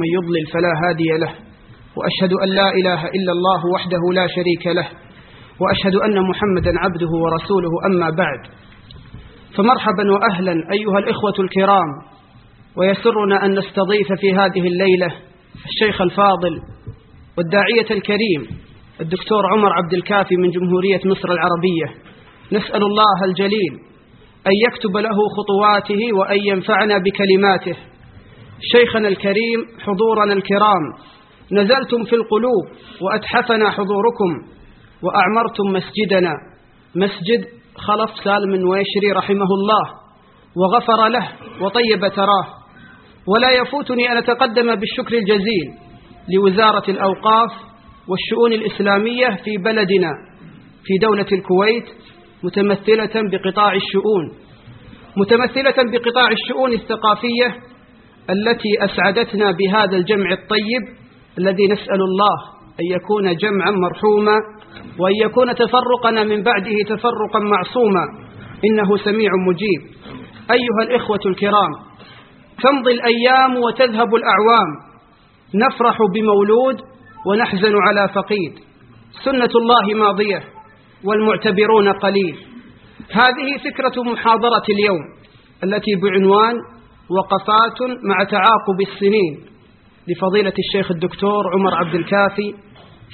من يضلل فلا هادي له وأشهد أن لا إله إلا الله وحده لا شريك له وأشهد أن محمدا عبده ورسوله أما بعد. فمرحبا واهلا أيها الإخوة الكرام ويسرنا أن نستضيف في هذه الليلة الشيخ الفاضل والداعية الكريم الدكتور عمر عبد الكافي من جمهورية مصر العربية. نسأل الله الجليل أن يكتب له خطواته وأن ينفعنا بكلماته. شيخنا الكريم حضورنا الكرام نزلتم في القلوب وأتحفنا حضوركم وأعمرتم مسجدنا. مسجد خلف سالم ويشري رحمه الله وغفر له وطيب تراه. ولا يفوتني أن أتقدم بالشكر الجزيل لوزارة الأوقاف والشؤون الإسلامية في بلدنا في دولة الكويت متمثلة بقطاع الشؤون. متمثلة بقطاع الشؤون الثقافية التي أسعدتنا بهذا الجمع الطيب الذي نسأل الله أن يكون جمعا مرحوما وأن يكون تفرقنا من بعده تفرقا معصوما. إنه سميع مجيب. أيها الإخوة الكرام تمضي الأيام وتذهب الأعوام. نفرح بمولود ونحزن على فقيد. سنة الله ماضية والمعتبرون قليل. هذه فكرة محاضرة اليوم التي بعنوان وقفات مع تعاقب السنين لفضيلة الشيخ الدكتور عمر عبد الكافي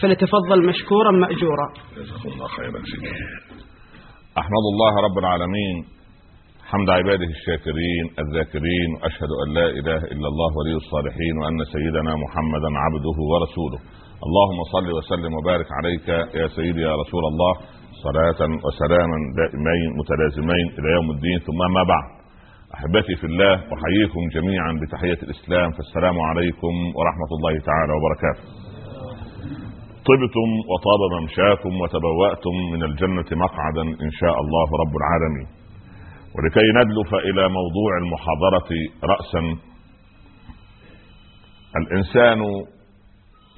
فليتفضل مشكورا مأجورا. جزاكم الله خيرا أحمد الله رب العالمين. حمد عباده الشاكرين الذاكرين وأشهد أن لا إله إلا الله ولي الصالحين وأن سيدنا محمدا عبده ورسوله. اللهم صل وسلم وبارك عليك يا سيدي يا رسول الله. صلاة وسلاما دائمين متلازمين إلى يوم الدين ثم ما بعد. أحبتي في الله أحييكم جميعا بتحية الإسلام فالسلام عليكم ورحمة الله تعالى وبركاته. طبتم وطاب ممشاكم وتبوأتم من الجنة مقعدا إن شاء الله رب العالمين. ولكي ندلف إلى موضوع المحاضرة راسا الإنسان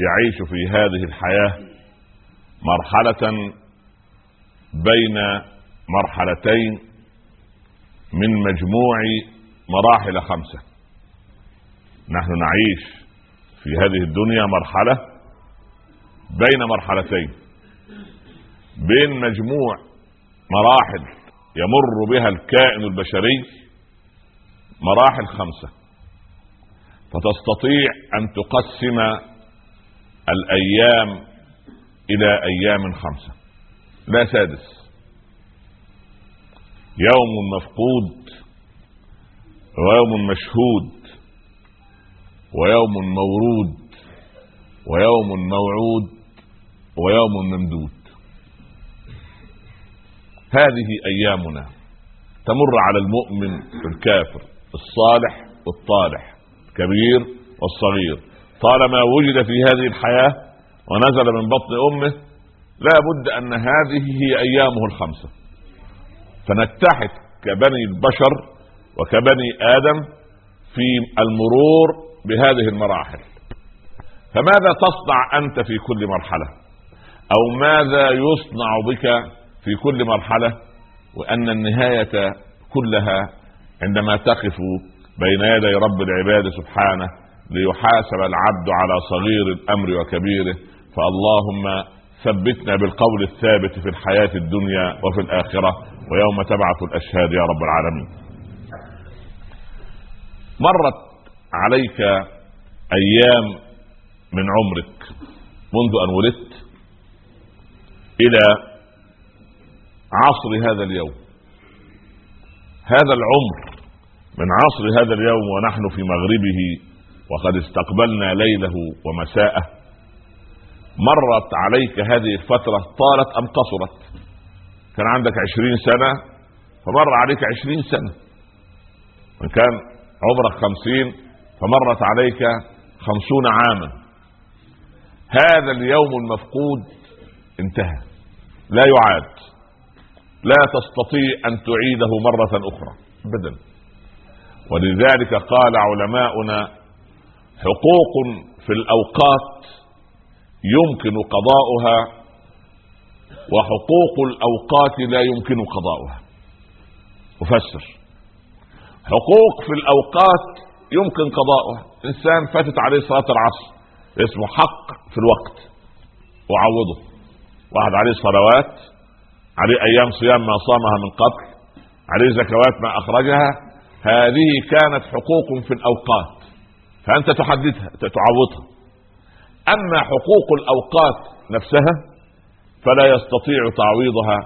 يعيش في هذه الحياة مرحلة بين مرحلتين من مجموع مراحل خمسة. نحن نعيش في هذه الدنيا مرحلة بين مرحلتين. بين مجموع مراحل يمر بها الكائن البشري مراحل خمسة. فتستطيع أن تقسم الأيام إلى أيام خمسة. لا سادس. يوم مفقود ويوم مشهود ويوم مورود ويوم موعود ويوم ممدود. هذه أيامنا تمر على المؤمن الكافر الصالح والطالح الكبير والصغير. طالما وجد في هذه الحياة ونزل من بطن أمه لا بد أن هذه هي أيامه الخمسة. فنتحد كبني البشر وكبني آدم في المرور بهذه المراحل. فماذا تصنع أنت في كل مرحلة؟ أو ماذا يصنع بك في كل مرحلة؟ وأن النهاية كلها عندما تقف بين يدي رب العباد سبحانه ليحاسب العبد على صغير الأمر وكبيره فاللهم ثبتنا بالقول الثابت في الحياة الدنيا وفي الآخرة ويوم تبعث الأشهاد يا رب العالمين. مرت عليك أيام من عمرك منذ أن ولدت إلى عصر هذا اليوم. هذا العمر من عصر هذا اليوم ونحن في مغربه وقد استقبلنا ليله ومساءه. مرت عليك هذه الفترة طالت أم قصرت؟ كان عندك عشرين سنة فمر عليك عشرين سنة. من كان عمرك خمسين فمرت عليك خمسون عاما. هذا اليوم المفقود انتهى. لا يعاد. لا تستطيع أن تعيده مرة أخرى. ابدا. ولذلك قال علماؤنا حقوق في الأوقات يمكن قضاؤها وحقوق الأوقات لا يمكن قضاؤها. افسر حقوق في الأوقات يمكن قضاؤها. إنسان فاتت عليه صلاة العصر اسمه حق في الوقت. وعوضه واحد عليه صلوات عليه أيام صيام ما صامها من قبل عليه زكوات ما أخرجها. هذه كانت حقوق في الأوقات. فأنت تحددها تعوضها أما حقوق الأوقات نفسها فلا يستطيع تعويضها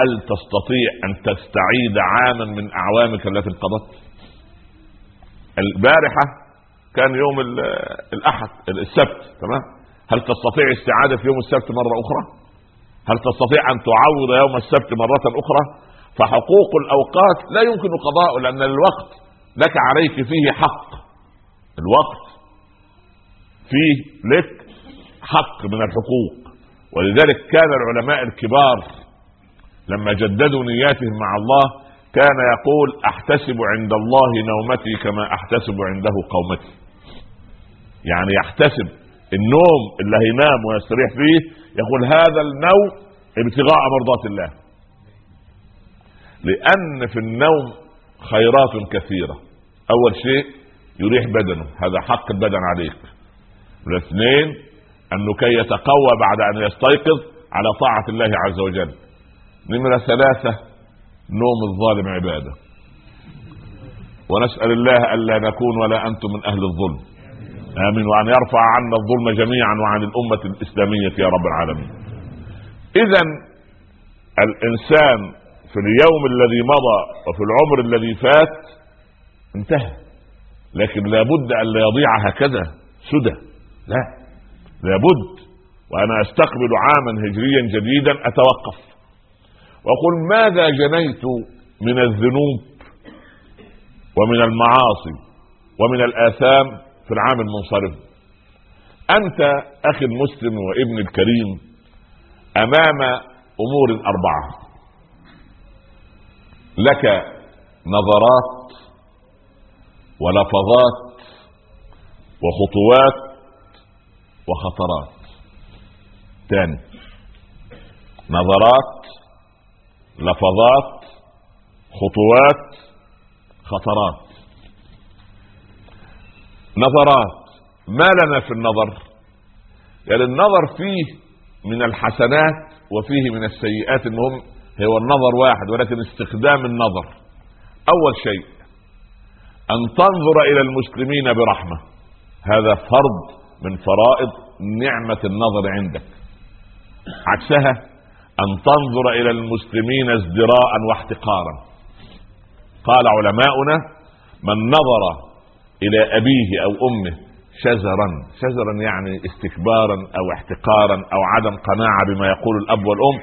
هل تستطيع أن تستعيد عاما من أعوامك التي انقضت؟ البارحة كان يوم الأحد السبت تمام؟ هل تستطيع استعاده يوم السبت مرة أخرى؟ هل تستطيع أن تعوض يوم السبت مرة أخرى؟ فحقوق الأوقات لا يمكن قضاء لأن الوقت لك عليك فيه حق. الوقت فيه لك حق من الحقوق. ولذلك كان العلماء الكبار لما جددوا نياتهم مع الله كان يقول أحتسب عند الله نومتي كما أحتسب عنده قومتي. يعني يحتسب النوم اللي هينام ويستريح فيه يقول هذا النوم ابتغاء مرضات الله. لأن في النوم خيرات كثيرة. أول شيء يريح بدنه هذا حق البدن عليك. الاثنين أنه كي يتقوى بعد أن يستيقظ على طاعة الله عز وجل. نمرة ثلاثة نوم الظالم عبادة. ونسأل الله ألا نكون ولا أنتم من أهل الظلم. آمين. وأن يرفع عنا الظلم جميعا وعن الأمة الإسلامية يا رب العالمين. اذا الإنسان في اليوم الذي مضى وفي العمر الذي فات انتهى. لكن لابد أن لا يضيع هكذا سدى. لا. لابد وأنا أستقبل عاما هجريا جديدا أتوقف. وقل ماذا جنيت من الذنوب ومن المعاصي ومن الآثام في العام المنصرف أنت أخي المسلم وابن الكريم أمام أمور أربعة. لك نظرات ولفظات وخطوات وخطرات. ثاني نظرات لفظات خطوات خطرات. نظرات. ما لنا في النظر؟ يعني النظر فيه من الحسنات وفيه من السيئات المهم هو النظر واحد ولكن استخدام النظر. أول شيء أن تنظر إلى المسلمين برحمة. هذا فرض من فرائض نعمة النظر عندك. عكسها أن تنظر إلى المسلمين ازدراء واحتقارا. قال علماؤنا من نظر إلى أبيه أو أمه شزرا شزرا يعني استكبارا أو احتقارا أو عدم قناعة بما يقول الأب والأم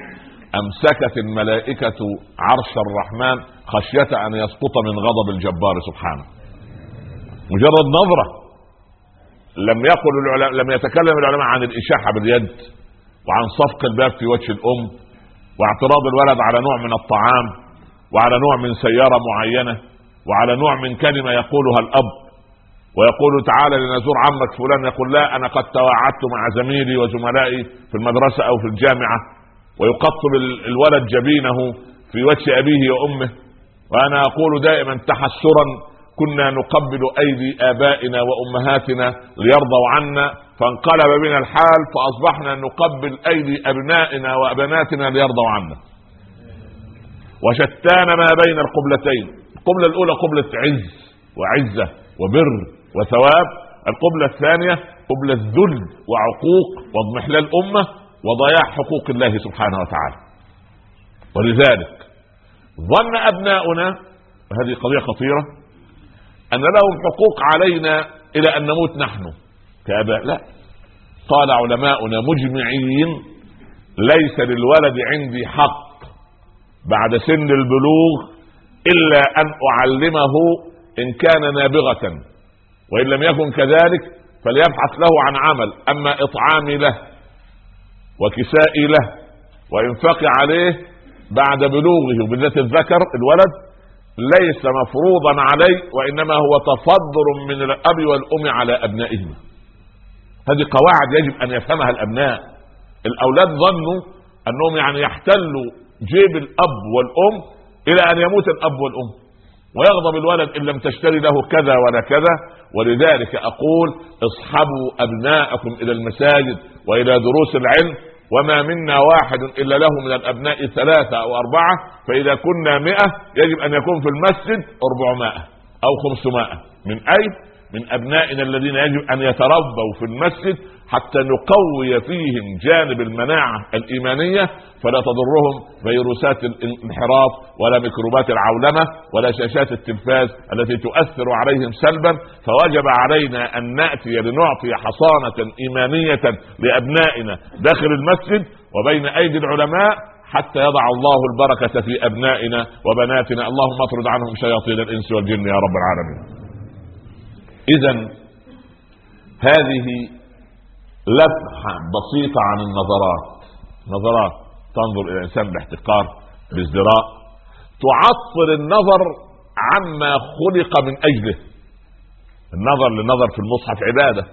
أمسكت الملائكة عرش الرحمن خشية أن يسقط من غضب الجبار سبحانه. مجرد نظرة. لم يقل العلماء لم يتكلم العلماء عن الإشاحة باليد وعن صفق الباب في وجه الأم واعتراض الولد على نوع من الطعام وعلى نوع من سيارة معينة وعلى نوع من كلمة يقولها الأب ويقول تعالى لنزور عمك فلان يقول لا أنا قد تواعدت مع زميلي وزملائي في المدرسة أو في الجامعة ويقطب الولد جبينه في وجه أبيه وأمه وأنا أقول دائما تحسرا كنا نقبل أيدي آبائنا وأمهاتنا ليرضوا عنا. فانقلب بنا الحال فأصبحنا نقبل أيدي أبنائنا وبناتنا ليرضوا عنا. وشتان ما بين القبلتين. القبلة الأولى قبلة عز وعزة وبر وثواب. القبلة الثانية قبلة ذل وعقوق واضمحلال الأمة وضياع حقوق الله سبحانه وتعالى. ولذلك ظن أبناؤنا هذه قضية خطيرة أن لهم حقوق علينا إلى أن نموت نحن. كاباء لا. قال علماؤنا مجمعين ليس للولد عندي حق بعد سن البلوغ إلا أن أعلمه إن كان نابغة. وإن لم يكن كذلك فليبحث له عن عمل. أما إطعامي له وكسائي له وانفاقي عليه بعد بلوغه وبالذات الذكر الولد ليس مفروضا عليه وإنما هو تفضل من الأب والأم على ابنائهما هذه قواعد يجب أن يفهمها الأبناء. الأولاد ظنوا أنهم يعني يحتلوا جيب الأب والأم إلى أن يموت الأب والأم. ويغضب الولد إن لم تشتري له كذا ولا كذا. ولذلك أقول اصحبوا أبناءكم إلى المساجد وإلى دروس العلم وما منا واحد إلا له من الأبناء ثلاثة أو أربعة فإذا كنا مئة يجب أن يكون في المسجد أربعمائة أو خمسمائة. من اي من أبنائنا الذين يجب أن يتربوا في المسجد حتى نقوي فيهم جانب المناعة الإيمانية فلا تضرهم فيروسات الانحراف ولا ميكروبات العولمة ولا شاشات التلفاز التي تؤثر عليهم سلبا. فوجب علينا أن نأتي لنعطي حصانة إيمانية لأبنائنا داخل المسجد وبين أيدي العلماء حتى يضع الله البركة في أبنائنا وبناتنا. اللهم اطرد عنهم شياطين الإنس والجن يا رب العالمين. اذا هذه لمحه بسيطة عن النظرات. نظرات تنظر إلى الانسان باحتقار بازدراء تعطل النظر عما خلق من أجله. النظر للنظر في المصحف عبادة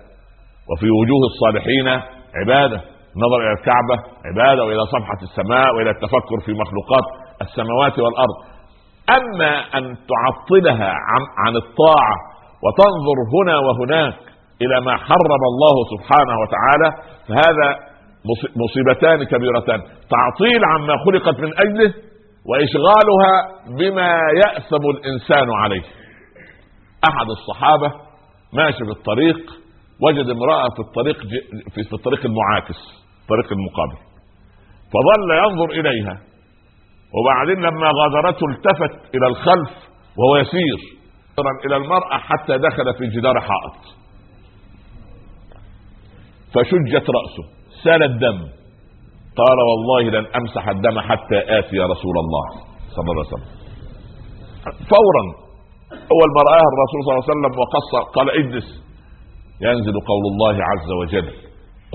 وفي وجوه الصالحين عبادة. النظر إلى الكعبة عبادة وإلى صفحة السماء وإلى التفكر في مخلوقات السماوات والأرض. أما أن تعطلها عن, عن الطاعة وتنظر هنا وهناك إلى ما حرم الله سبحانه وتعالى فهذا مصيبتان كبيرتان. تعطيل عما خلقت من أجله وإشغالها بما يأثم الإنسان عليه. أحد الصحابة ماشي في الطريق وجد امرأة في الطريق في الطريق المعاكس الطريق المقابل. فظل ينظر إليها. وبعدين لما غادرته التفت إلى الخلف وهو يسير. إلى المرأة حتى دخل في جدار حائط. فشجت رأسه سال الدم. قال والله لن أمسح الدم حتى آتي يا رسول الله. صلى الله عليه وسلم. فورا أول ما راه الرسول صلى الله عليه وسلم وقصر قال اجلس. ينزل قول الله عز وجل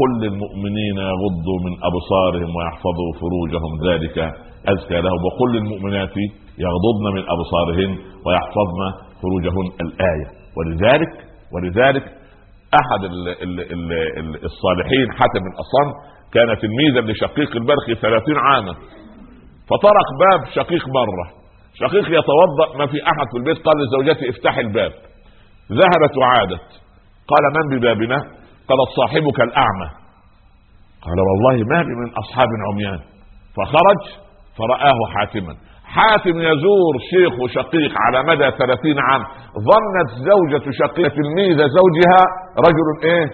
قل للمؤمنين يغضوا من أبصارهم ويحفظوا فروجهم ذلك. ازكى لهم وقل للمؤمنات يغضضن من أبصارهن ويحفظن فروجهن الآية. ولذلك ولذلك أحد الصالحين حاتم الاصم كان تلميذا لشقيق البرخي ثلاثين عاما. فطرق باب شقيق مرة. شقيق يتوضأ ما في أحد في البيت. قال لزوجته افتحي الباب. ذهبت وعادت. قال من ببابنا؟ قالت صاحبك الأعمى. قال والله ما بي من أصحاب عميان. فخرج فرآه حاتما. حاتم يزور شيخ شقيق على مدى ثلاثين عام. ظنت زوجة شقيق تلميذ زوجها رجل إيه؟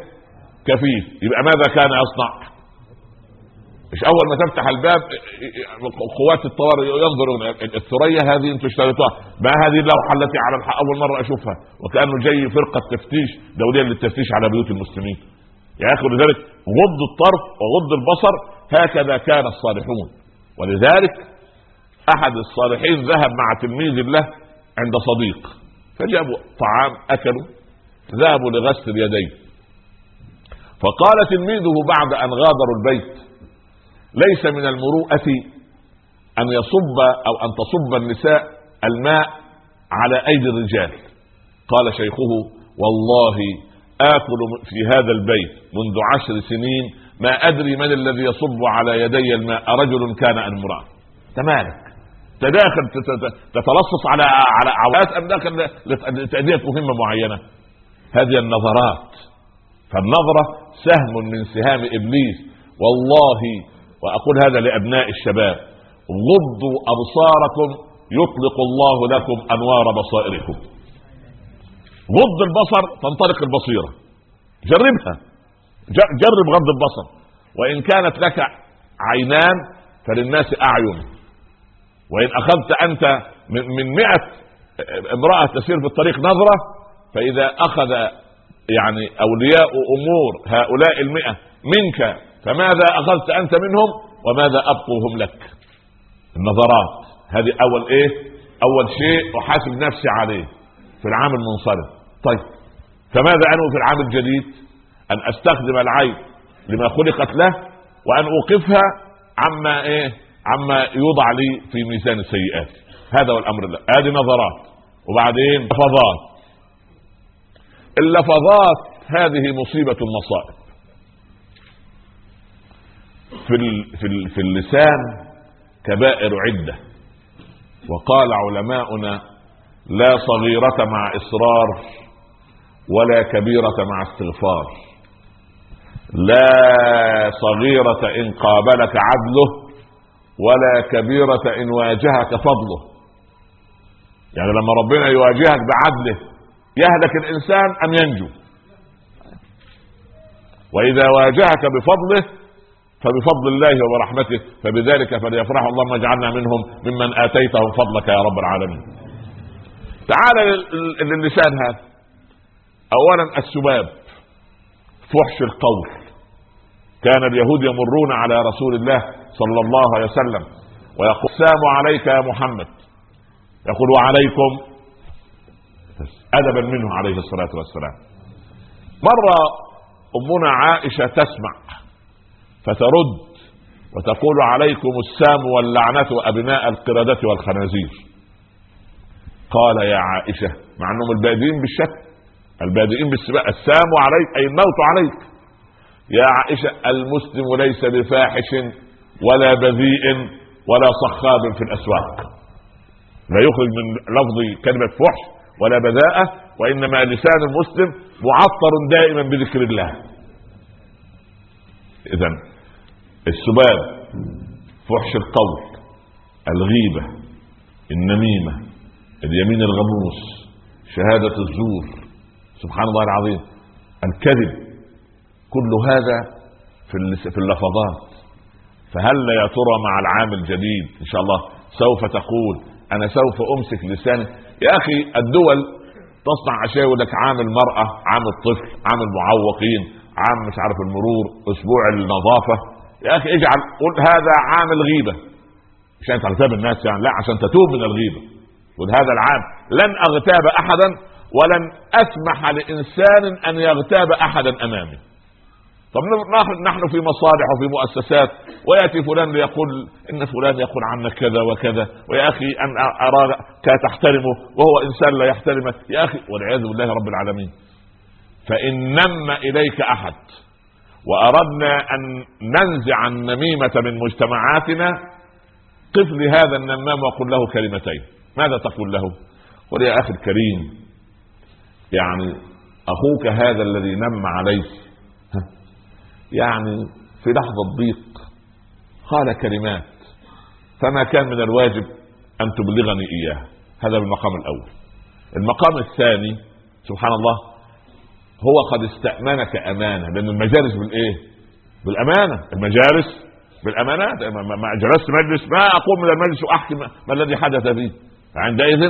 كفيف. يبقى ماذا كان يصنع؟ مش أول ما تفتح الباب قوات الطوارئ ينظر الثريا هذه أنتم اشتريتوها. ما هذه اللوحة التي على الحق أول مرة أشوفها؟ وكأنه جاي فرقة تفتيش دولية للتفتيش على بيوت المسلمين. يا أخي لذلك غض الطرف وغض البصر هكذا كان الصالحون. ولذلك أحد الصالحين ذهب مع تلميذ له عند صديق فجابوا طعام أكلوا ذهبوا لغسل اليدين. فقال تلميذه بعد أن غادروا البيت ليس من المروءة أن يصب أو أن تصب النساء الماء على أيدي الرجال. قال شيخه والله آكل في هذا البيت منذ عشر سنين ما أدري من الذي يصب على يدي الماء رجل كان أم امرأة. تمالك تداخل تتلصص على على عورات أم داخل لتأدية مهمة معينة. هذه النظرات. فالنظرة سهم من سهام إبليس. والله وأقول هذا لأبناء الشباب غضوا أبصاركم يطلق الله لكم أنوار بصائركم. غض البصر تنطلق البصيرة. جربها. جرب غض البصر. وإن كانت لك عينان فللناس أعين. وإن أخذت أنت من مئة امرأة تسير في الطريق نظرة فإذا أخذ يعني أولياء أمور هؤلاء المئة منك فماذا أخذت أنت منهم؟ وماذا أبقوهم لك؟ النظرات. هذه أول إيه؟ أول شيء أحاسب نفسي عليه في العام المنصرم طيب فماذا أنوي في العام الجديد؟ أن أستخدم العين لما خلقت له وأن أوقفها عما إيه؟ عما يوضع لي في ميزان السيئات. هذا هو الأمر هذه نظرات. وبعدين لفظات. اللفظات هذه مصيبة المصائب. في في في اللسان كبائر عدة. وقال علماؤنا لا صغيرة مع إصرار ولا كبيرة مع استغفار. لا صغيرة إن قابلك عدله ولا كبيرة إن واجهك فضله يعني لما ربنا يواجهك بعدله يهلك الإنسان أم ينجو وإذا واجهك بفضله فبفضل الله وبرحمته فبذلك فليفرحوا اللهم اجعلنا منهم ممن آتيتهم فضلك يا رب العالمين. تعال للسان هذا. اولا السباب فحش القول. كان اليهود يمرون على رسول الله صلى الله عليه وسلم ويقول السلام عليك يا محمد. يقول وعليكم. ادبا منه عليه الصلاة والسلام. مره أمنا عائشة تسمع فترد وتقول عليكم السام واللعنة أبناء القردة والخنازير. قال يا عائشة مع أنهم البادئين بالشك البادئين بالسباق السام عليك أي الموت عليك. يا عائشة المسلم ليس بفاحش ولا بذيء ولا صخاب في الأسواق. لا يخرج من لفظ كلمة فحش ولا بذاءة وإنما لسان المسلم معطر دائما بذكر الله. إذا السباب فحش القول الغيبة النميمة اليمين الغموس شهادة الزور سبحان الله العظيم الكذب. كل هذا في في اللفظات. فهل يا ترى مع العام الجديد إن شاء الله سوف تقول أنا سوف أمسك لساني؟ يا أخي الدول تصنع أشياء يقول لك عام المرأة عام الطفل عام المعوقين عام مش عارف المرور أسبوع النظافة. يا أخي اجعل قل هذا عام الغيبة. مش انت تغتاب الناس يعني لا عشان تتوب من الغيبة. قل هذا العام لن أغتاب أحدا ولن أسمح لإنسان أن يغتاب أحدا أمامي. طب نحن في مصالح وفي مؤسسات ويأتي فلان ليقول إن فلان يقول عنك كذا وكذا ويا أخي أن اراك تحترمه وهو إنسان لا يحترمك يا أخي والعياذ بالله رب العالمين. فإن نم إليك أحد وأردنا أن ننزع النميمة من مجتمعاتنا قف لهذا النمام وقل له كلمتين. ماذا تقول له؟ قل يا أخي الكريم يعني أخوك هذا الذي نم عليه يعني في لحظة ضيق قال كلمات. فما كان من الواجب أن تبلغني إياها. هذا المقام الأول. المقام الثاني سبحان الله هو قد استأمنك أمانة. لأن المجالس بالإيه؟ بالأمانة. المجالس بالأمانات. ما جلست مجلس. ما أقوم من المجلس وأحكي ما الذي حدث فيه عندئذ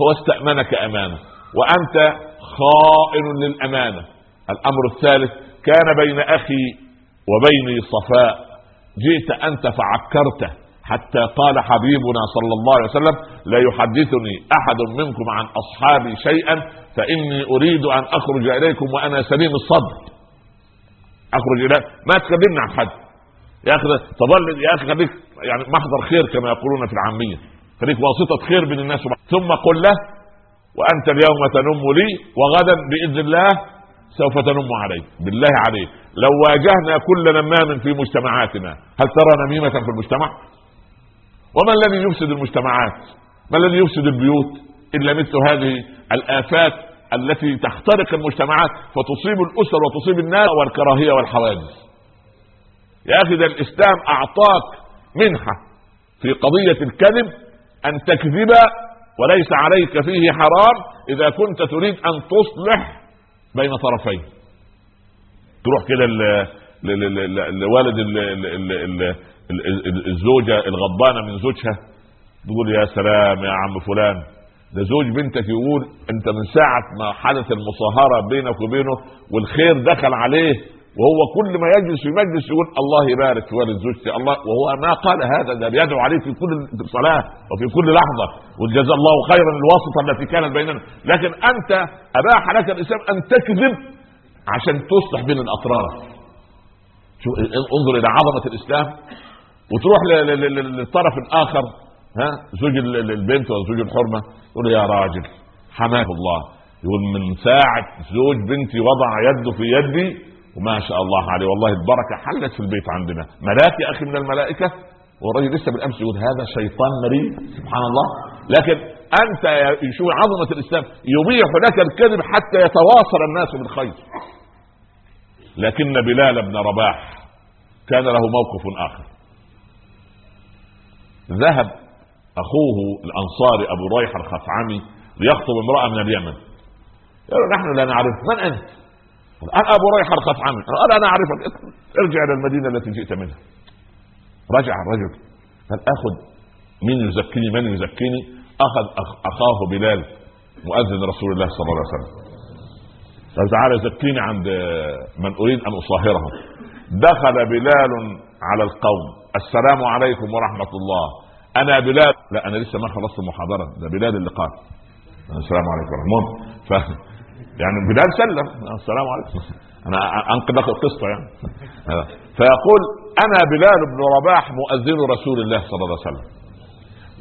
هو استأمنك أمانة. وأنت خائن للأمانة. الأمر الثالث كان بين أخي وبيني صفاء جئت أنت فعكرته حتى قال حبيبنا صلى الله عليه وسلم لا يحدثني أحد منكم عن أصحابي شيئا فإني أريد أن أخرج إليكم وأنا سليم الصدر. أخرج إلى ما تكلمني عن حد. يا أخي تظل يا أخي خليك يعني محضر خير كما يقولون في العامية خليك واسطة خير بين الناس ثم قل له وأنت اليوم تنم لي وغدا بإذن الله سوف تنم عليك بالله عليك. لو واجهنا كل نمام في مجتمعاتنا هل ترى نميمة في المجتمع؟ وما الذي يفسد المجتمعات؟ ما الذي يفسد البيوت؟ إلا مثل هذه الآفات التي تخترق المجتمعات فتصيب الأسر وتصيب الناس والكراهية والحوادث. يا أخي ده الإسلام أعطاك منحة في قضية الكذب أن تكذب وليس عليك فيه حرام إذا كنت تريد أن تصلح بين طرفين. تروح كده لوالد الزوجة الغضبانة من زوجها. تقول يا سلام يا عم فلان ده زوج بنتك يقول انت من ساعة ما حدث المصاهرة بينك وبينه والخير دخل عليه وهو كل ما يجلس في مجلس يقول الله يبارك في والد زوجتي الله وهو ما قال هذا ده بيدعو عليه في كل صلاه وفي كل لحظة وجزا الله خيرا الواسطة التي كانت بيننا. لكن أنت أباح لك الإسلام أن تكذب عشان تصلح بين الاطراف انظر إلى عظمة الإسلام وتروح للطرف الآخر ها زوج البنت ولا زوج الحرمة تقول يا راجل حماه الله. يقول من ساعة زوج بنتي وضع يده في يدي وما شاء الله عليه. والله البركة حلت في البيت عندنا. ملاك يا أخي من الملائكة. والراجل لسه بالأمس يقول هذا شيطان مريض. سبحان الله. لكن أنت شو عظمة الإسلام. يبيح لك الكذب حتى يتواصل الناس بالخير. لكن بلال بن رباح كان له موقف آخر. ذهب أخوه الأنصاري أبو ريح الخثعمي ليخطب امرأة من اليمن. قال نحن لا نعرف من أنت؟ أنا أبو ريح الخثعمي قال أنا اعرفك ارجع إلى المدينة التي جئت منها. رجع الرجل. قال آخذ من يزكيني من يزكيني؟ أخذ أخاه بلال مؤذن رسول الله صلى الله عليه وسلم. قال تعالى زكيني عند من أريد أن اصاهرهم دخل بلال على القوم. السلام عليكم ورحمة الله. أنا بلال. لا أنا لسه ما خلصت المحاضرة. ده بلال اللي قال. السلام عليكم ورحمة الله. يعني بلال سلم. السلام عليكم. أنا انقل لك القصة يعني. فيقول أنا بلال بن رباح مؤذن رسول الله صلى الله عليه وسلم.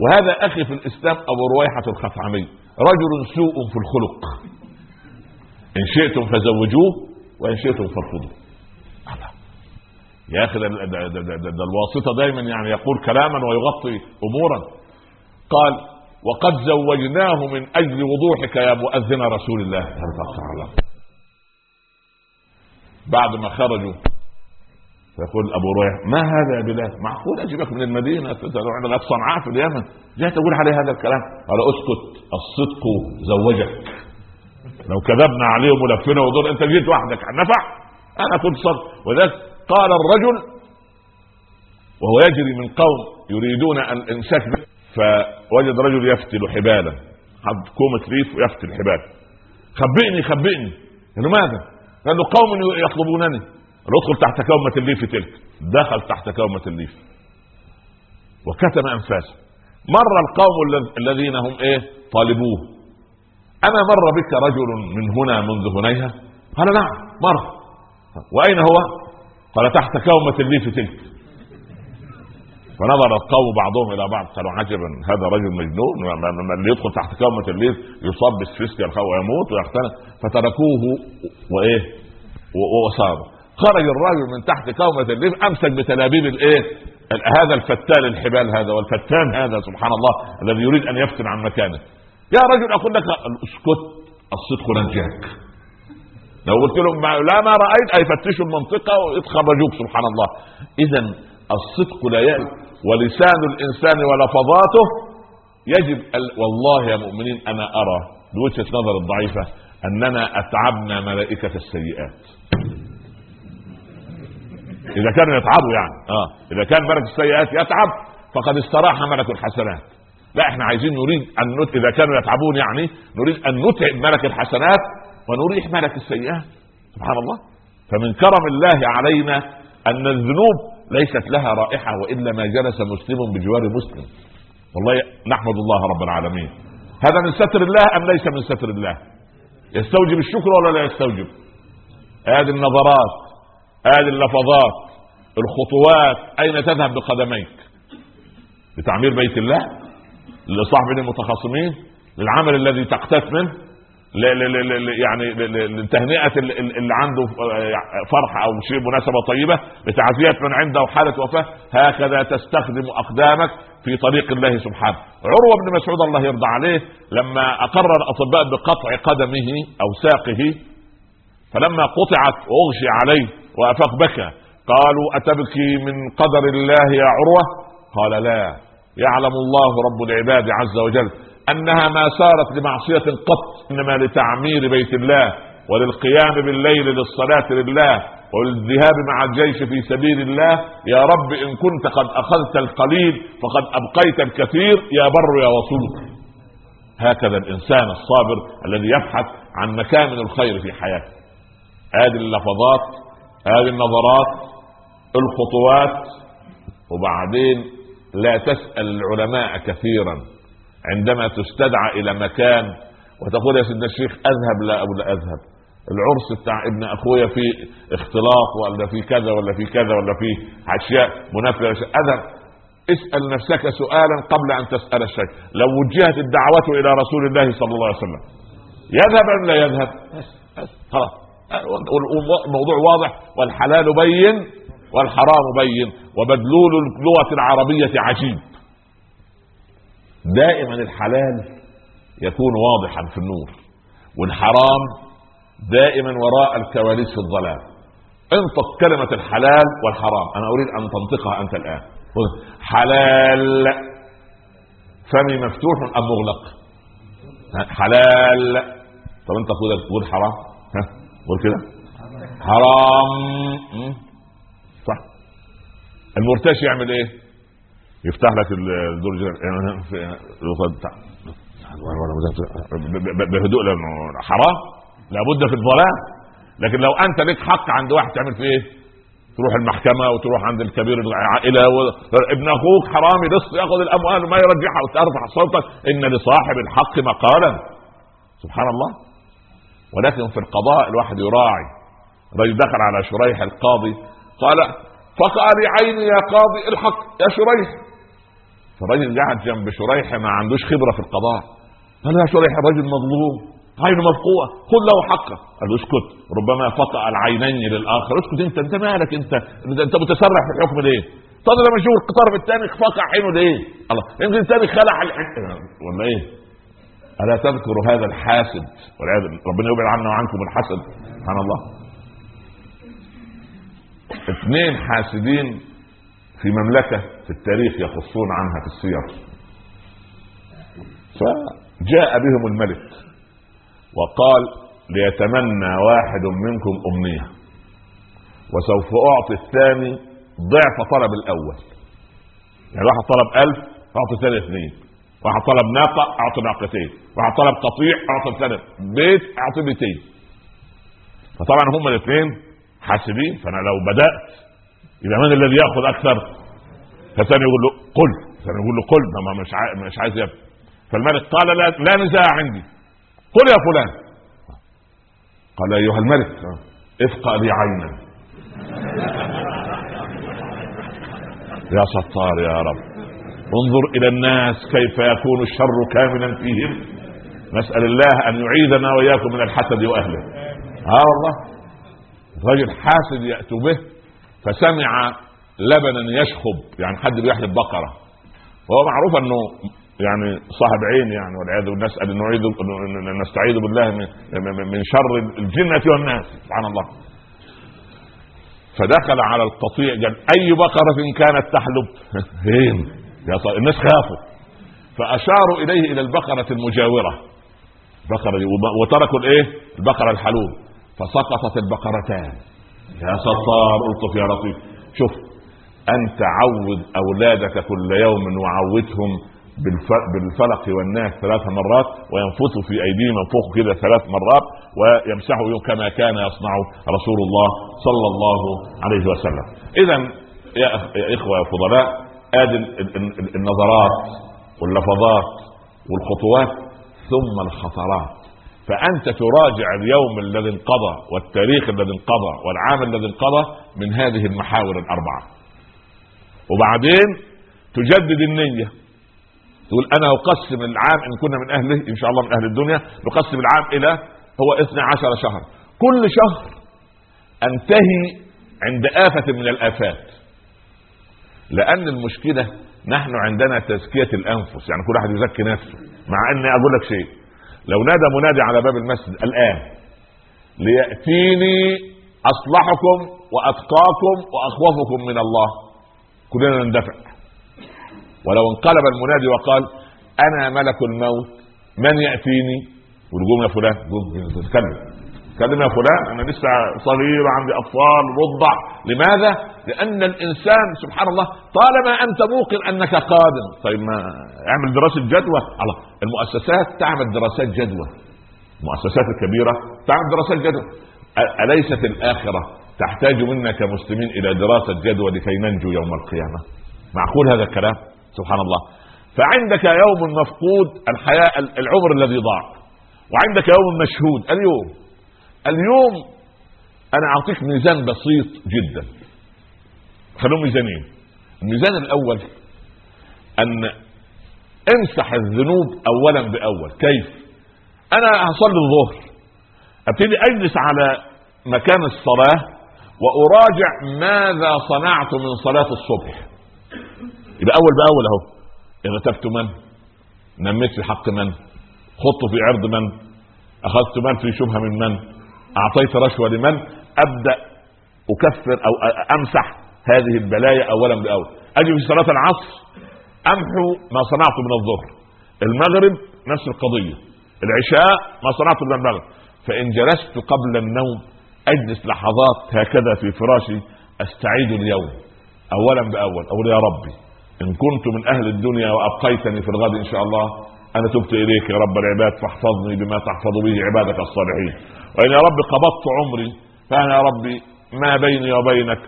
وهذا أخي في الإسلام أبو رويحة الخثعمي رجل سوء في الخلق. إن شئتم فزوجوه وإن شئتم فارفضوه. يا أخي ده, ده, ده, ده, ده الواسطة دايما يعني يقول كلاما ويغطي امورا. قال وقد زوجناه من أجل وضوحك يا مؤذن رسول الله. بعد ما خرجوا فيقول أبو رويح ما هذا يا بلال معقول أجيبك من المدينة تروح صنعاء في اليمن. جاي تقول عليه هذا الكلام. قال أسكت الصدق زوجك. لو كذبنا عليهم ولفنا ودور أنت جيت وحدك نفع. أنا كنت صدق وذلك قال الرجل وهو يجري من قوم يريدون إمساكه فوجد رجل يفتل حبالا. حط كومة ريف ويفتل حبال. خبئني خبئني. قال ماذا؟ قال له قوم يطلبونني ادخل تحت كومة الليف تلك. دخل تحت كومة الليف وكتم أنفاسه. مر القوم الذين هم إيه؟ طالبوه. اما مر بك رجل من هنا منذ هنيهة؟ قال نعم مر. وأين هو؟ قال تحت كومة الليف تلك. فنظر القوم بعضهم إلى بعض قالوا عجبا هذا رجل مجنون اللي يدخل تحت كومة الليف يصاب بالإسفكسيا ويموت ويختنق. فتركوه وإيه؟ وساروا خرج الرجل من تحت كومة الليف أمسك بتلابيب الإيه؟ هذا الفتال الحبال هذا والفتان هذا سبحان الله الذي يريد أن يفتن عن مكانه. يا رجل أقول لك اسكت الصدق نجاك. لو قلت لهم لا ما رأيت أي فتشوا المنطقة ويتخرجوك سبحان الله. اذا الصدق لا يأتي ولسان الإنسان ولفظاته يجب والله يا مؤمنين أنا أرى بوجهه نظر الضعيفة أننا أتعبنا ملائكة السيئات. إذا كانوا يتعبوا يعني. آه. إذا كان ملك السيئات يتعب فقد استراح ملك الحسنات. لا إحنا عايزين نريد أن نت... إذا كانوا يتعبون يعني نريد أن نتعب ملك الحسنات ونريح ملك السيئات. سبحان الله. فمن كرم الله علينا أن الذنوب ليست لها رائحة والا ما جلس مسلم بجوار مسلم. والله نحمد الله رب العالمين. هذا من ستر الله أم ليس من ستر الله؟ يستوجب الشكر ولا لا يستوجب؟ هذه النظرات هذه اللفظات الخطوات أين تذهب بقدميك؟ لتعمير بيت الله؟ لصاحب المتخاصمين؟ للعمل الذي تقتات منه؟ يعني لتهنئه اللي عنده فرحه أو شيء مناسبة طيبة لتعزيه من عنده حالة وفاة هكذا تستخدم أقدامك في طريق الله سبحانه. عروة بن مسعود الله يرضى عليه لما اقر الأطباء بقطع قدمه أو ساقه فلما قطعت واغشي عليه وأفاق بكى قالوا أتبكي من قدر الله يا عروة؟ قال لا. يعلم الله رب العباد عز وجل أنها ما سارت لمعصية قط إنما لتعمير بيت الله وللقيام بالليل للصلاة لله والذهاب مع الجيش في سبيل الله. يا رب إن كنت قد أخذت القليل فقد أبقيت الكثير. يا بر يا وصول. هكذا الإنسان الصابر الذي يبحث عن مكامن الخير في حياته. هذه اللفظات هذه النظرات الخطوات وبعدين لا تسأل العلماء كثيرا. عندما تستدعى إلى مكان وتقول يا سيدنا الشيخ أذهب لا أو لا أذهب. العرس بتاع ابن أخويا فيه اختلاط ولا في كذا ولا في كذا ولا في أشياء منافية. أذهب. اسأل نفسك سؤالا قبل أن تسأل الشيء لو وجهت الدعوة إلى رسول الله صلى الله عليه وسلم يذهب أم لا يذهب؟ خلاص الموضوع واضح. والحلال بين والحرام بين. ومدلول اللغة العربية عجيب. دائما الحلال يكون واضحا في النور والحرام دائما وراء الكواليس في الظلام انطق كلمة الحلال والحرام. أنا أريد أن تنطقها أنت الآن. حلال. فمي مفتوح أم مغلق؟ حلال. طب أنت تقول حرام. ها؟ قول كده. حرام. صح. المرتشي يعمل إيه؟ يفتح لك الدرج بهدوء لأنه حرام. لابد في الظلام. لكن لو أنت لك حق عند واحد تعمل فيه إيه؟ تروح المحكمة وتروح عند الكبير العائلة و... ابن أخوك حرامي لص يأخذ الأموال وما يرجعها وترفع صوتك. إن لصاحب الحق مقالا. سبحان الله. ولكن في القضاء الواحد يراعي. رجل دخل على شريح القاضي قال فقع لي عيني يا قاضي الحق يا شريح. فالرجل قاعد جنب شريح ما عندوش خبرة في القضاء. قال يا شريح الرجل مظلوم. عينه مفقوعة. خذ له حقه. قال له اسكت. ربما فقع العينين للآخر. اسكت انت. انت مالك انت؟ انت متسرع في الحكم ليه؟ طب لما نشوف الطرف الثاني فقع عينه ليه؟ الله. يمكن الثاني خلع ولا إيه؟ ألا تذكر هذا الحاسد؟ والعياذ ربنا يبعد عنا وعنكم الحسد. سبحان الله. اثنين حاسدين في مملكة في التاريخ يقصون عنها في السير. فجاء بهم الملك وقال ليتمنى واحد منكم أمنية وسوف أعطي الثاني ضعف طلب الأول. يعني واحد طلب ألف أعطي الثاني اثنين واحد طلب ناقة أعطي ناقتين واحد طلب قطيع أعطي الثاني بيت أعطي بيتين فطبعا هم الاثنين حاسبين فأنا لو بدأت يبقى من الذي يأخذ أكثر؟ فثاني يقول له قل. ثاني يقول له قل. ما مش عايز مش عايز يبقى فالملك قال لا, لا نزاع عندي. قل يا فلان. قال أيها الملك افقى لي عينا. يا ستار يا رب. انظر إلى الناس كيف يكون الشر كاملا فيهم. نسأل الله أن يعيذنا وإياكم من الحسد وأهله. آه والله. رجل حاسد يأتوا به. فسمع لبنا يشخب يعني حد بيحلب بقرة. وهو معروف إنه يعني صاحب عين يعني والعياذ بالله نسأل ان نعيذ نستعيذ بالله من, من شر الجنة والناس. سبحان الله. فدخل على القطيع قال أي بقرة كانت تحلب؟ فين يا صاحب الناس خافوا. فأشاروا إليه إلى البقرة المجاورة. بقره وتركوا الإيه؟ البقرة الحلوب. فسقطت البقرتان. يا ستار الطف يا لطيف. شوف أنت عود أولادك كل يوم وعودهم بالفلق والناس ثلاث مرات وينفث في أيديهم ينفخ كده ثلاث مرات ويمسحوا كما كان يصنع رسول الله صلى الله عليه وسلم. اذا يا إخوة يا فضلاء ادي النظرات واللفظات والخطوات ثم الخطرات. فأنت تراجع اليوم الذي انقضى والتاريخ الذي انقضى والعام الذي انقضى من هذه المحاور الأربعة. وبعدين تجدد النية. تقول أنا أقسم العام إن كنا من أهله إن شاء الله من أهل الدنيا نقسم العام إلى هو 12 شهر. كل شهر أنتهي عند آفة من الآفات. لأن المشكلة نحن عندنا تزكية الأنفس. يعني كل واحد يزكي نفسه. مع أني أقول لك شيء. لو نادى منادي على باب المسجد الآن ليأتيني أصلحكم وأتقاكم وأخوفكم من الله. كلنا نندفع. ولو انقلب المنادي وقال أنا ملك الموت من يأتيني؟ ونقوم يا فلان تتكلم. تكلم يا فلان أنا لسه صغير عندي أطفال رضع. لماذا؟ لأن الإنسان سبحان الله طالما أنت موقن أنك قادم طيب ما اعمل دراسة جدوى. الله المؤسسات تعمل دراسات جدوى. المؤسسات الكبيرة تعمل دراسات جدوى. أليست الآخرة تحتاج منا كمسلمين إلى دراسة جدوى لكي ننجو يوم القيامة؟ معقول هذا الكلام؟ سبحان الله فعندك يوم مفقود الحياة العمر الذي ضاع. وعندك يوم مشهود اليوم. اليوم أنا أعطيك ميزان بسيط جدا. خلوهم ميزانين. الميزان الأول أن امسح الذنوب اولا بأول. كيف؟ أنا هصلي الظهر. أبتدي أجلس على مكان الصلاة وأراجع ماذا صنعت من صلاة الصبح. يبقى أول بأول أهو. اغتبت من؟ نميت في حق من؟ خضت في عرض من؟ أخذت مال في شبهة من من؟ أعطيت رشوة لمن أبدأ أكفر أو أمسح هذه البلايا اولا بأول. أجي في صلاة العصر أمحو ما صنعت من الظهر. المغرب نفس القضية العشاء ما صنعت من المغرب. فإن جلست قبل النوم أجلس لحظات هكذا في فراشي أستعيد اليوم. اولا بأول أقول يا ربي إن كنت من أهل الدنيا وأبقيتني في الغد إن شاء الله أنا تبت إليك يا رب العباد فاحفظني بما تحفظ به عبادك الصالحين. وإن يا رب قبضت عمري فأنا يا ربي ما بيني وبينك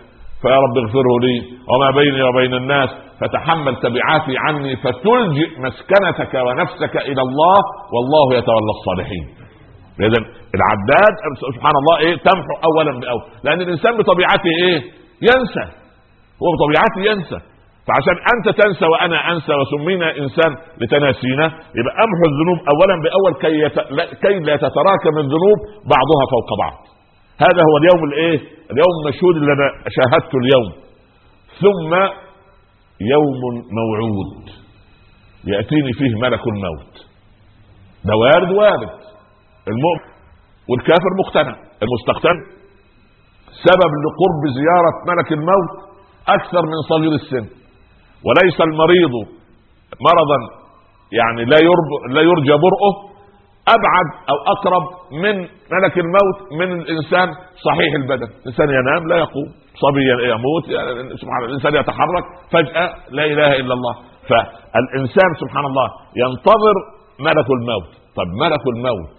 فيا رب اغفره لي وما بيني وبين الناس فتحمل تبعاتي عني فتلجئ مسكنتك ونفسك إلى الله والله يتولى الصالحين. اذا العداد سبحان الله إيه؟ تمحو اولا بأول. لأن الإنسان بطبيعته إيه؟ ينسى. هو بطبيعته ينسى. فعشان أنت تنسى وأنا أنسى وسمينا إنسان لتناسينا يبقى أمحو الذنوب اولا بأول كي يت... كي لا تتراكم الذنوب بعضها فوق بعض. هذا هو اليوم الإيه؟ اليوم المشهود اللي أنا شاهدته اليوم. ثم يوم موعود. يأتيني فيه ملك الموت. ده وارد وارد. المؤمن والكافر مقتنع. المستقتن سبب لقرب زيارة ملك الموت أكثر من صغير السن. وليس المريض مرضا يعني لا لا يرجى برؤه أبعد أو أقرب من ملك الموت من الإنسان صحيح البدن. الإنسان ينام لا يقوم صبي يموت سبحان الله الإنسان يتحرك فجأة لا إله إلا الله. فالإنسان سبحان الله ينتظر ملك الموت. طب ملك الموت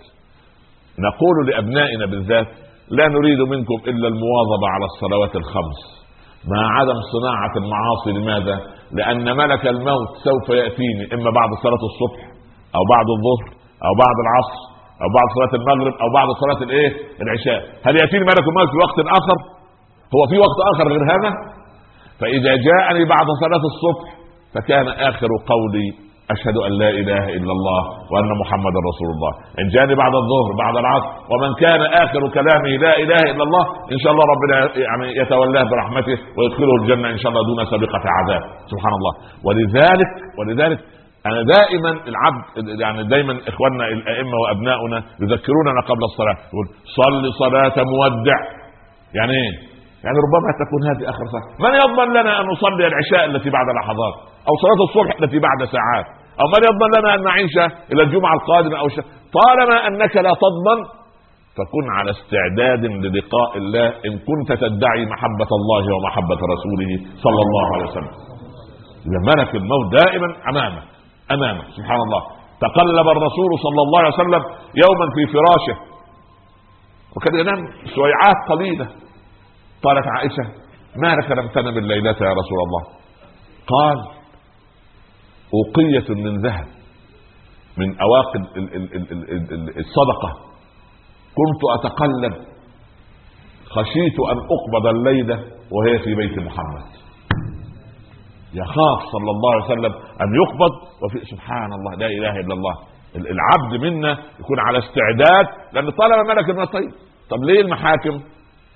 نقول لأبنائنا بالذات لا نريد منكم إلا المواظبة على الصلوات الخمس. مع عدم صناعة المعاصي. لماذا؟ لأن ملك الموت سوف يأتيني إما بعد صلاة الصبح أو بعد الظهر أو بعد العصر أو بعد صلاة المغرب أو بعد صلاة الإيه؟ العشاء. هل يأتيني ملك الموت في وقت آخر؟ هو في وقت آخر غير هذا؟ فإذا جاءني بعد صلاة الصبح فكان آخر قولي أشهد أن لا إله إلا الله وأن محمدا رسول الله. ان جاني بعد الظهر بعد العصر ومن كان آخر كلامه لا إله إلا الله إن شاء الله ربنا يعني يتولاه برحمته ويدخله الجنة إن شاء الله دون سابقة عذاب. سبحان الله. ولذلك ولذلك أنا دائما العبد يعني دايما إخواننا الأئمة وأبناؤنا يذكروننا قبل الصلاة يقول صل صلاة مودع. يعني إيه؟ يعني ربما تكون هذه آخر صلاة. من يضمن لنا أن نصلي العشاء التي بعد لحظات أو صلاة الصبح التي بعد ساعات؟ أو من يضمن لنا أن نعيش إلى الجمعة القادمة أو طالما أنك لا تضمن فكن على استعداد للقاء الله إن كنت تدعي محبة الله ومحبة رسوله صلى الله عليه وسلم. ملك الموت دائما أمامه أمامه سبحان الله. تقلب الرسول صلى الله عليه وسلم يوما في فراشه. وكان ينام سويعات قليلة. قالت عائشة ما لك لم تنم الليلة يا رسول الله؟ قال أوقية من ذهب من أواقد الصدقة. كنت أتقلب. خشيت أن أقبض الليلة وهي في بيت محمد. يخاف صلى الله عليه وسلم أن يقبض وفي سبحان الله لا إله إلا الله. العبد منا يكون على استعداد لأن طالما ملك الموت طيب طب ليه المحاكم؟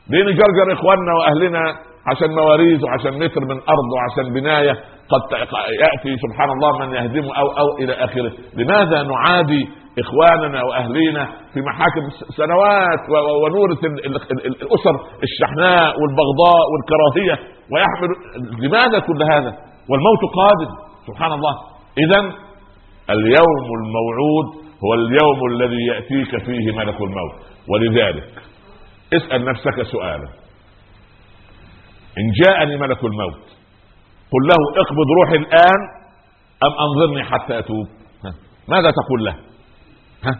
ليه نجرجر إخواننا وأهلنا عشان مواريث وعشان متر من أرض وعشان بناية؟ قد يأتي سبحان الله من يهدمه أو أو إلى آخره. لماذا نعادي إخواننا وأهلينا في محاكم سنوات ونورث الأسر الشحناء والبغضاء والكراهية ويحمل لماذا كل هذا؟ والموت قادم سبحان الله. اذا اليوم الموعود هو اليوم الذي يأتيك فيه ملك الموت. ولذلك اسأل نفسك سؤالا. إن جاءني ملك الموت قل له اقبض روحي الآن أم أنظرني حتى أتوب؟ ماذا تقول له؟ ها.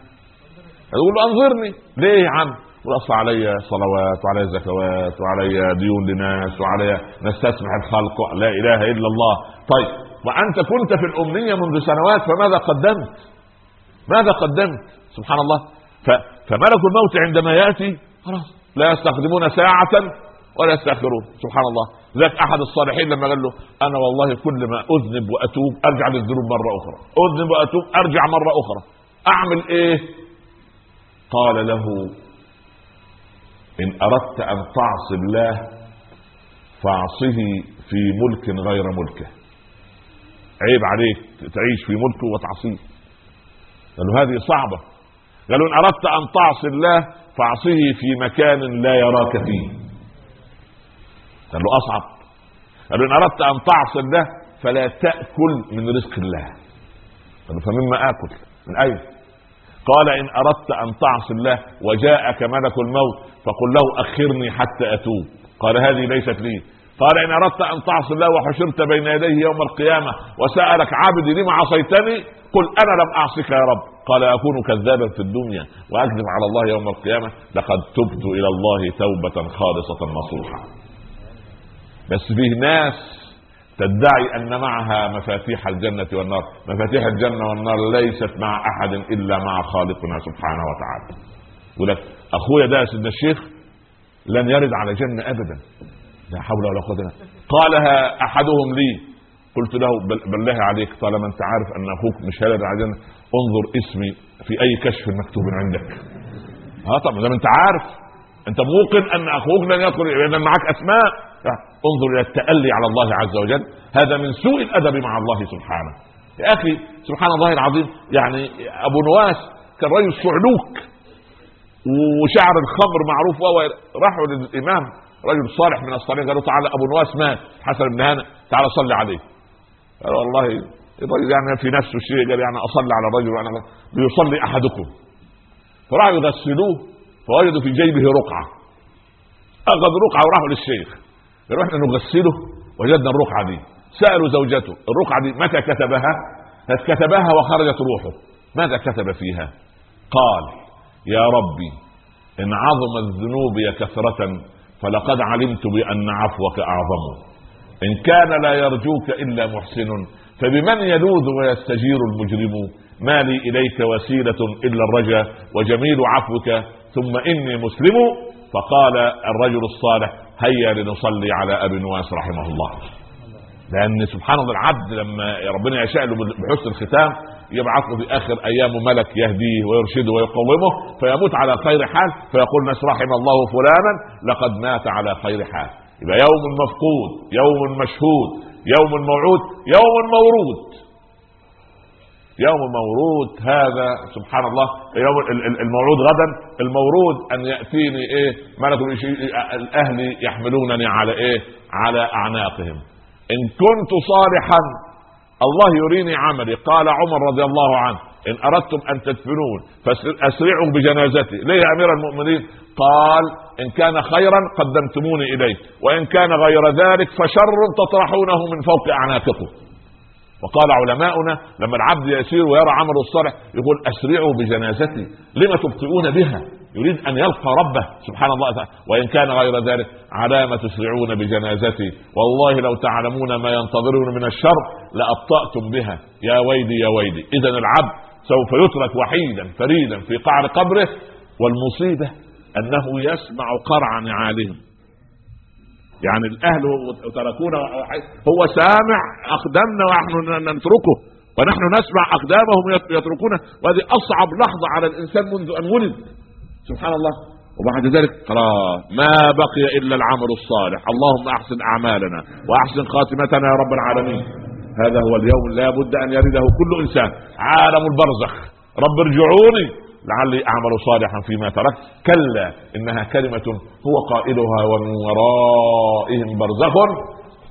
تقول له أنظرني. ليه يا عم؟ اصل علي صلوات وعلي زكوات وعلي ديون لناس وعلي نستسمح الخلق لا إله إلا الله. طيب وأنت كنت في الأمنية منذ سنوات فماذا قدمت؟ ماذا قدمت؟ سبحان الله. فملك الموت عندما يأتي خلاص لا يستخدمون ساعة ولا يستاخرون سبحان الله. ذاك أحد الصالحين لما قال له أنا والله كل ما أذنب وأتوب أرجع للذنوب مرة أخرى. أذنب وأتوب أرجع مرة أخرى. أعمل إيه؟ قال له إن أردت أن تعصي الله فاعصه في ملك غير ملكه. عيب عليك تعيش في ملكه وتعصيه. قالوا هذه صعبة. قالوا إن أردت أن تعصي الله فاعصيه في مكان لا يراك فيه. قال له أصعب. قالوا إن أردت أن تعصي الله فلا تأكل من رزق الله. قالوا فمما آكل؟ من أين؟ قال إن أردت أن تعصي الله وجاءك ملك الموت فقل له أخرني حتى أتوب. قال هذه ليست لي. قال إن أردت أن تعصي الله وحشرت بين يديه يوم القيامة وسألك عبدي لما عصيتني؟ قل أنا لم أعصك يا رب. قال أكون كذابا في الدنيا وأكذب على الله يوم القيامة. لقد تبت إلى الله توبة خالصة نصوحا. بس فيه ناس تدعي أن معها مفاتيح الجنة والنار. مفاتيح الجنة والنار ليست مع أحد إلا مع خالقنا سبحانه وتعالى. يقول لك أخويا ده سيدنا الشيخ لن يرد على جنة ابدا. لا حول ولا قوة إلا قالها أحدهم لي. قلت له بالله عليك طالما أنت عارف أن أخوك مش هيرد على جنة. انظر اسمي في أي كشف مكتوب عندك. آه طبعا ما أنت عارف أنت موقن أن أخوك لن يدخل لأن معك أسماء. انظر إلى التألي على الله عز وجل. هذا من سوء الأدب مع الله سبحانه. يا أخي سبحان الله العظيم يعني أبو نواس كان رجل صعلوك وشعر الخمر معروف وهو راحوا للإمام رجل صالح من الصالحين. قالوا تعالى أبو نواس مات حسن بن هانئ تعالى صلي عليه. قال والله الرجل يعني في نفسه شيء قال يعني أصلي على الرجل وأنا ليصلي أحدكم. فراحوا يغسلوه فوجدوا في جيبه رقعة. اخذ رقعة وراحوا للشيخ. إحنا نغسله وجدنا الرقعة دي. سألوا زوجته الرقعة دي متى كتبها؟ كتبها وخرجت روحه. ماذا كتب فيها؟ قال يا ربي إن عظمت ذنوبي كثرة فلقد علمت بأن عفوك أعظم. إن كان لا يرجوك إلا محسن فبمن يلوذ ويستجير المجرم؟ ما لي إليك وسيلة إلا الرجا وجميل عفوك ثم إني مسلم؟ فقال الرجل الصالح هيا لنصلي على أبي نواس رحمه الله. لأن سبحان الله العبد لما ربنا يشاء له بحسن الختام يبعث له في آخر ايامه ملك يهديه ويرشده ويقومه فيموت على خير حال فيقول ناس رحم الله فلانا لقد مات على خير حال. يبقى يوم مفقود يوم مشهود يوم موعود يوم مورود. يوم مورود هذا سبحان الله يوم الموعود غدا المورود أن يأتيني إيه؟ ملك الاهل يحملونني على إيه؟ على أعناقهم. إن كنت صالحا الله يريني عملي. قال عمر رضي الله عنه إن أردتم أن تدفنون فاسرعوا بجنازتي. ليه يا أمير المؤمنين؟ قال إن كان خيرا قدمتموني اليه وإن كان غير ذلك فشر تطرحونه من فوق أعناقكم. وقال علماؤنا لما العبد يسير ويرى عمله الصالح يقول أسرعوا بجنازتي لما تبطئون بها؟ يريد أن يلقى ربه سبحان الله تعالى. وإن كان غير ذلك على ما تسرعون بجنازتي. والله لو تعلمون ما ينتظرون من الشر لأبطأتم بها. يا ويلي يا ويلي. اذا العبد سوف يترك وحيدا فريدا في قعر قبره والمصيبة أنه يسمع قرع نعالهم. يعني الأهل تركونا هو سامع اقدامنا ونحن نتركه ونحن نسمع أقدامهم يتركونه وهذه أصعب لحظة على الإنسان منذ أن ولد. سبحان الله. وبعد ذلك خلاص ما بقي إلا العمل الصالح. اللهم أحسن أعمالنا وأحسن خاتمتنا يا رب العالمين. هذا هو اليوم لا بد أن يرده كل إنسان. عالم البرزخ. رب ارجعوني. لعلي أعمل صالحا فيما تركت. كلا إنها كلمة هو قائلها ومن ورائهم برزخ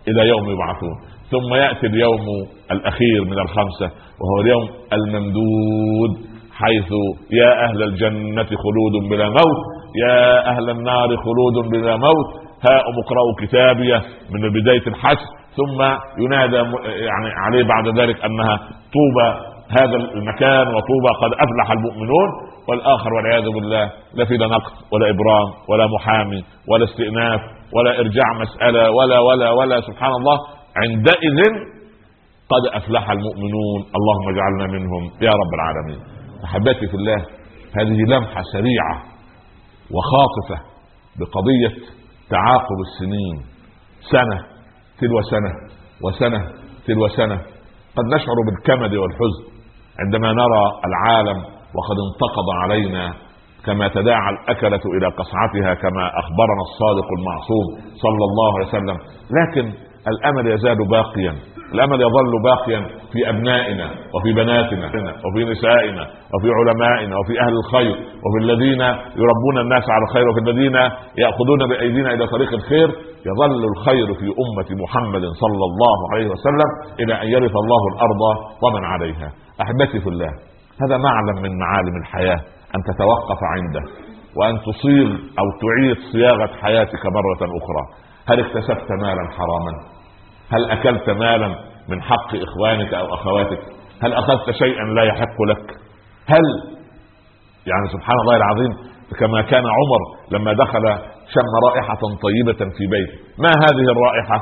إلى يوم يبعثون. ثم يأتي اليوم الأخير من الخمسة وهو اليوم الممدود حيث يا أهل الجنة خلود بلا موت يا أهل النار خلود بلا موت. هاؤم اقرأوا كتابيه من بداية الحشر. ثم ينادى يعني عليه بعد ذلك أنها طوبى هذا المكان وطوبى قد أفلح المؤمنون والآخر والعياذ بالله لا في لا نقد ولا إبرام ولا محامي ولا استئناف ولا إرجاع مسألة ولا ولا ولا سبحان الله. عندئذ قد أفلح المؤمنون. اللهم اجعلنا منهم يا رب العالمين. أحبتي في الله هذه لمحة سريعة وخاطفة بقضية تعاقب السنين. سنة تلو سنة وسنة تلو سنة. قد نشعر بالكمد والحزن. عندما نرى العالم وقد انتقض علينا كما تداعى الأكلة إلى قصعتها كما أخبرنا الصادق المعصوم صلى الله عليه وسلم. لكن الأمل يزال باقيا. الامل يظل باقيا في أبنائنا وفي بناتنا وفي نسائنا وفي علمائنا وفي أهل الخير وفي الذين يربون الناس على الخير وفي الذين يأخذون بأيدينا إلى طريق الخير يظل الخير في أمة محمد صلى الله عليه وسلم إلى أن يرث الله الأرض ومن عليها. أحبتي في الله هذا معلم من معالم الحياة أن تتوقف عنده وأن تصيغ أو تعيد صياغة حياتك مرة أخرى. هل اكتسبت مالا حراما؟ هل أكلت مالا من حق إخوانك أو أخواتك؟ هل أخذت شيئا لا يحق لك؟ هل يعني سبحان الله العظيم كما كان عمر لما دخل شم رائحة طيبة في بيته ما هذه الرائحة؟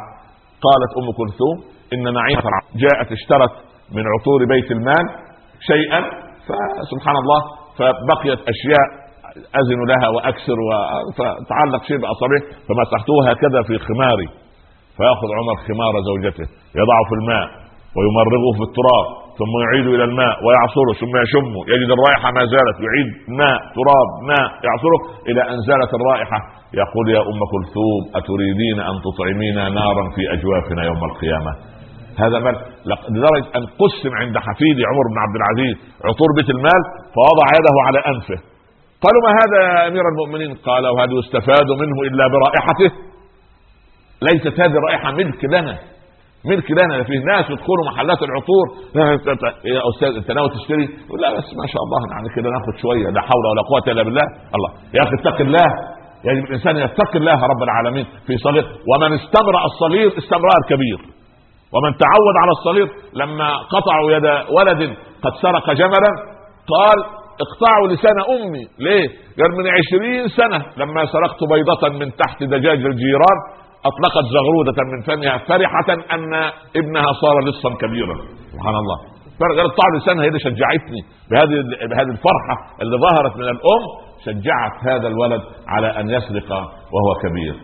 قالت أم كلثوم إن نعيمة جاءت اشترت من عطور بيت المال شيئا فسبحان الله فبقيت أشياء أزن لها وأكسر فتعلق شيء بأصابعه فمسحته هكذا في خماري. فيأخذ عمر خمار زوجته يضعه في الماء ويمرغه في التراب ثم يعيد إلى الماء ويعصره ثم يشمه يجد الرائحة ما زالت يعيد ماء تراب ماء يعصره إلى أن زالت الرائحة. يقول يا أم كلثوم أتريدين أن تطعمينا نارا في أجوافنا يوم القيامة؟ هذا مال لدرجة أن قسم عند حفيدي عمر بن عبد العزيز عطور بيت المال فوضع يده على أنفه. قالوا ما هذا يا أمير المؤمنين؟ قال وهل يستفاد منه إلا برائحته؟ ليست هذه الرائحه ملك لنا. ملك لنا فيه ناس يدخلوا محلات العطور. يا أستاذ أنت ناوي تشتري؟ لا بس ما شاء الله يعني كده ناخد شوية. لا حول ولا قوة إلا بالله. الله. يا أخي اتق الله. يجب الإنسان يتقي الله رب العالمين في صغير. ومن استمرأ الصغير استمرار كبير. ومن تعود على الصغير لما قطعوا يد ولد قد سرق جملا قال اقطعوا لسان أمي. ليه؟ قال من عشرين سنة لما سرقت بيضة من تحت دجاج الجيران. أطلقت زغرودة من فمها فرحة أن ابنها صار لصا كبيرا. سبحان الله. قالت طعم لسانها هي اللي شجعتني. بهذه بهذه الفرحة اللي ظهرت من الأم شجعت هذا الولد على أن يسرق وهو كبير.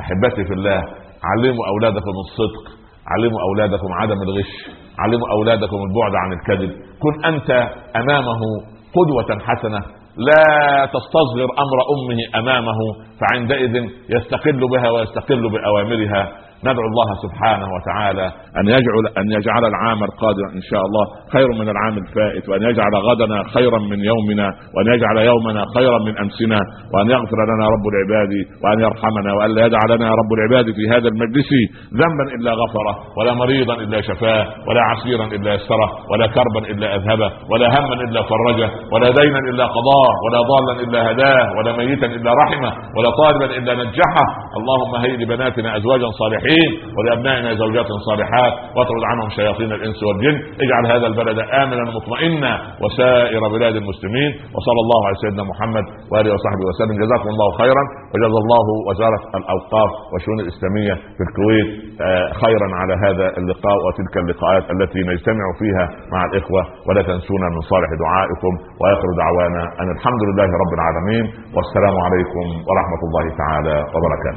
أحبتي في الله علموا أولادكم الصدق علموا أولادكم عدم الغش علموا أولادكم البعد عن الكذب. كن أنت أمامه قدوة حسنة لا تستصغر أمر أمه أمامه فعندئذ يستقل بها ويستقل بأوامرها. ندعو الله سبحانه وتعالى أن يجعل أن يجعل العام القادم إن شاء الله خير من العام الفائت وأن يجعل غدنا خيرا من يومنا وأن يجعل يومنا خيرا من أمسنا وأن يغفر لنا رب العباد وأن يرحمنا وأن لا يدع لنا رب العباد في هذا المجلس ذنبا إلا غفره ولا مريضا إلا شفاه ولا عسيرا إلا يسره ولا كربا إلا أذهبه ولا هما إلا فرجه ولا دينا إلا قضاه ولا ضالا إلا هداه ولا ميتا إلا رحمه ولا طالبا إلا نجحه. اللهم هيئ لبناتنا أزواجا صالحين الصالحين ولأبنائنا زوجات صالحات واطرد عنهم شياطين الإنس والجن اجعل هذا البلد آمنا مطمئنا وسائر بلاد المسلمين وصلى الله على سيدنا محمد وآله وصحبه وسلم. جزاكم الله خيرا. وجزا الله وزارة الأوقاف والشؤون الإسلامية في الكويت آه، خيرا على هذا اللقاء وتلك اللقاءات التي نجتمع فيها مع الإخوة. ولا تنسونا من صالح دعائكم وآخر دعوانا أن الحمد لله رب العالمين. والسلام عليكم ورحمة الله تعالى وبركاته.